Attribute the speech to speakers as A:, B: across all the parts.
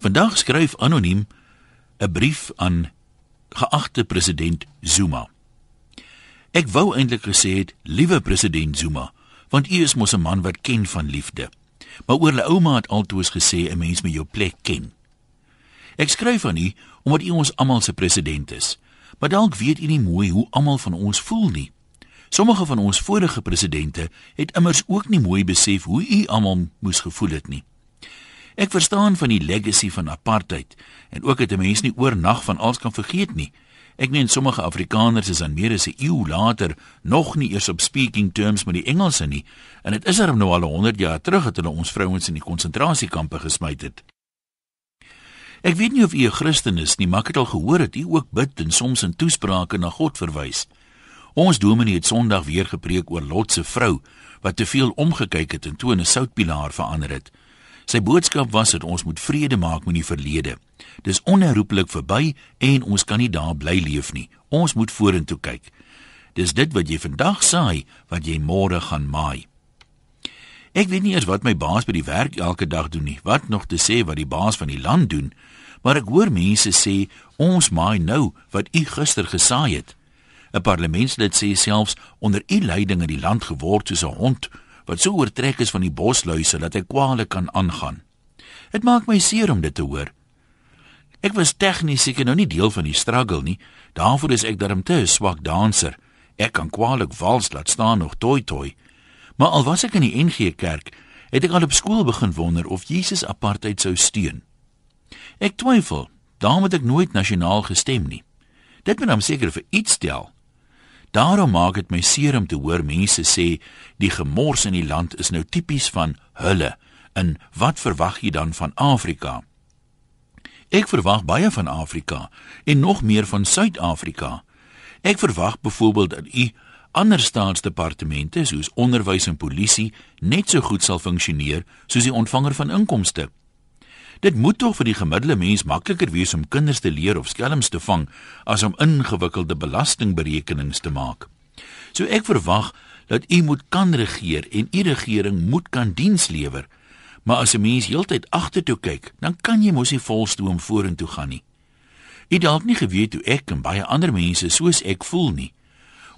A: Vandag skryf anoniem 'n brief aan geagte president Zuma. Ek wou eintlik gesê het, liewe president Zuma, want u is mos 'n man wat ken van liefde. Maar oor my ouma het altoos gesê 'n mens moet jou plek ken. Ek skryf aan u omdat u ons almal se president is. Maar dalk weet u nie mooi hoe almal van ons voel nie. Sommige van ons vorige presidente het immers ook nie mooi besef hoe u almal moes gevoel het nie. Ek verstaan van die legacy van apartheid en ook dat 'n mens nie oornag van alles kan vergeet nie. Ek meen sommige Afrikaners is aan meer as 'n eeu later nog nie eers op speaking terms met die Engelse nie en dit is er nou al 100 jaar terug dat hulle ons vrouens in die konsentrasiekampe gesmyt het. Ek weet nie of u 'n Christen is nie, maar ek het al gehoor dat u ook bid en soms in toesprake na God verwys. Ons dominee het Sondag weer gepreek oor Lot se vrou wat te veel omgekyk het en toe 'n soutpilaar verander het. Sy boodskap was dat ons moet vrede maak met die verlede. Dis onherroepelik verby en ons kan nie daar bly leef nie. Ons moet vorentoe kyk. Dis dit wat jy vandag saai, wat jy môre gaan maai. Ek weet nie eers wat my baas by die werk elke dag doen nie. Wat nog te sê wat die baas van die land doen? Maar ek hoor mense sê ons maai nou wat u gister gesaai het. 'n Parlementslid sê selfs onder u leiding het die land geword soos 'n hond wat so oortrek is van die bosluise dat hy kwale kan aangaan. Dit maak my seer om dit te hoor. Ek was tegnies seker nou nie deel van die struggle nie. Daarvoor is ek darm te swak danser. Ek kan kwaliek vals laat staan nog toi toi. Maar al was ek in die NG Kerk, het ek al op skool begin wonder of Jesus apartheid sou steun. Ek twyfel, daarom het ek nooit nasionaal gestem nie. Dit moet hom seker vir iets stel. Daarom maak dit my seer om te hoor mense sê die gemors in die land is nou tipies van hulle. En wat verwag jy dan van Afrika? Ek verwag baie van Afrika en nog meer van Suid-Afrika. Ek verwag byvoorbeeld dat u ander staatsdepartemente soos onderwys en polisie net so goed sal funksioneer soos die ontvanger van inkomste. Dit moet tog vir die gemiddelde mens makliker wees om kinders te leer of skelms te vang as om ingewikkelde belastingberekenings te maak. So ek verwag dat u moet kan regeer en u regering moet kan diens lewer. Maar as 'n mens heeltyd agtertoe kyk, dan kan jy mos nie volstoom vorentoe gaan nie. U dalk nie geweet hoe ek en baie ander mense soos ek voel nie.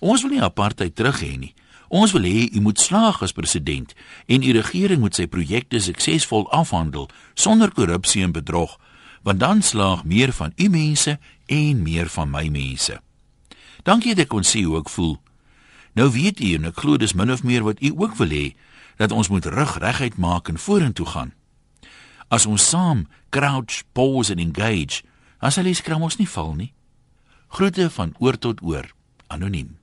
A: Ons wil nie apartheid terug hê nie. Ons wil hê u moet slaag as president en u regering moet sy projekte suksesvol afhandel sonder korrupsie en bedrog, want dan slaag meer van u mense en meer van my mense. Dankie dat ek kon sien hoe ek voel. Nou weet u en ek glo dis min of meer wat u ook wil hê dat ons moet rug reguit maak en vorentoe gaan. As ons saam crouch, pause en engage, as hulle skram ons nie val nie. Groete van oor tot oor, anoniem.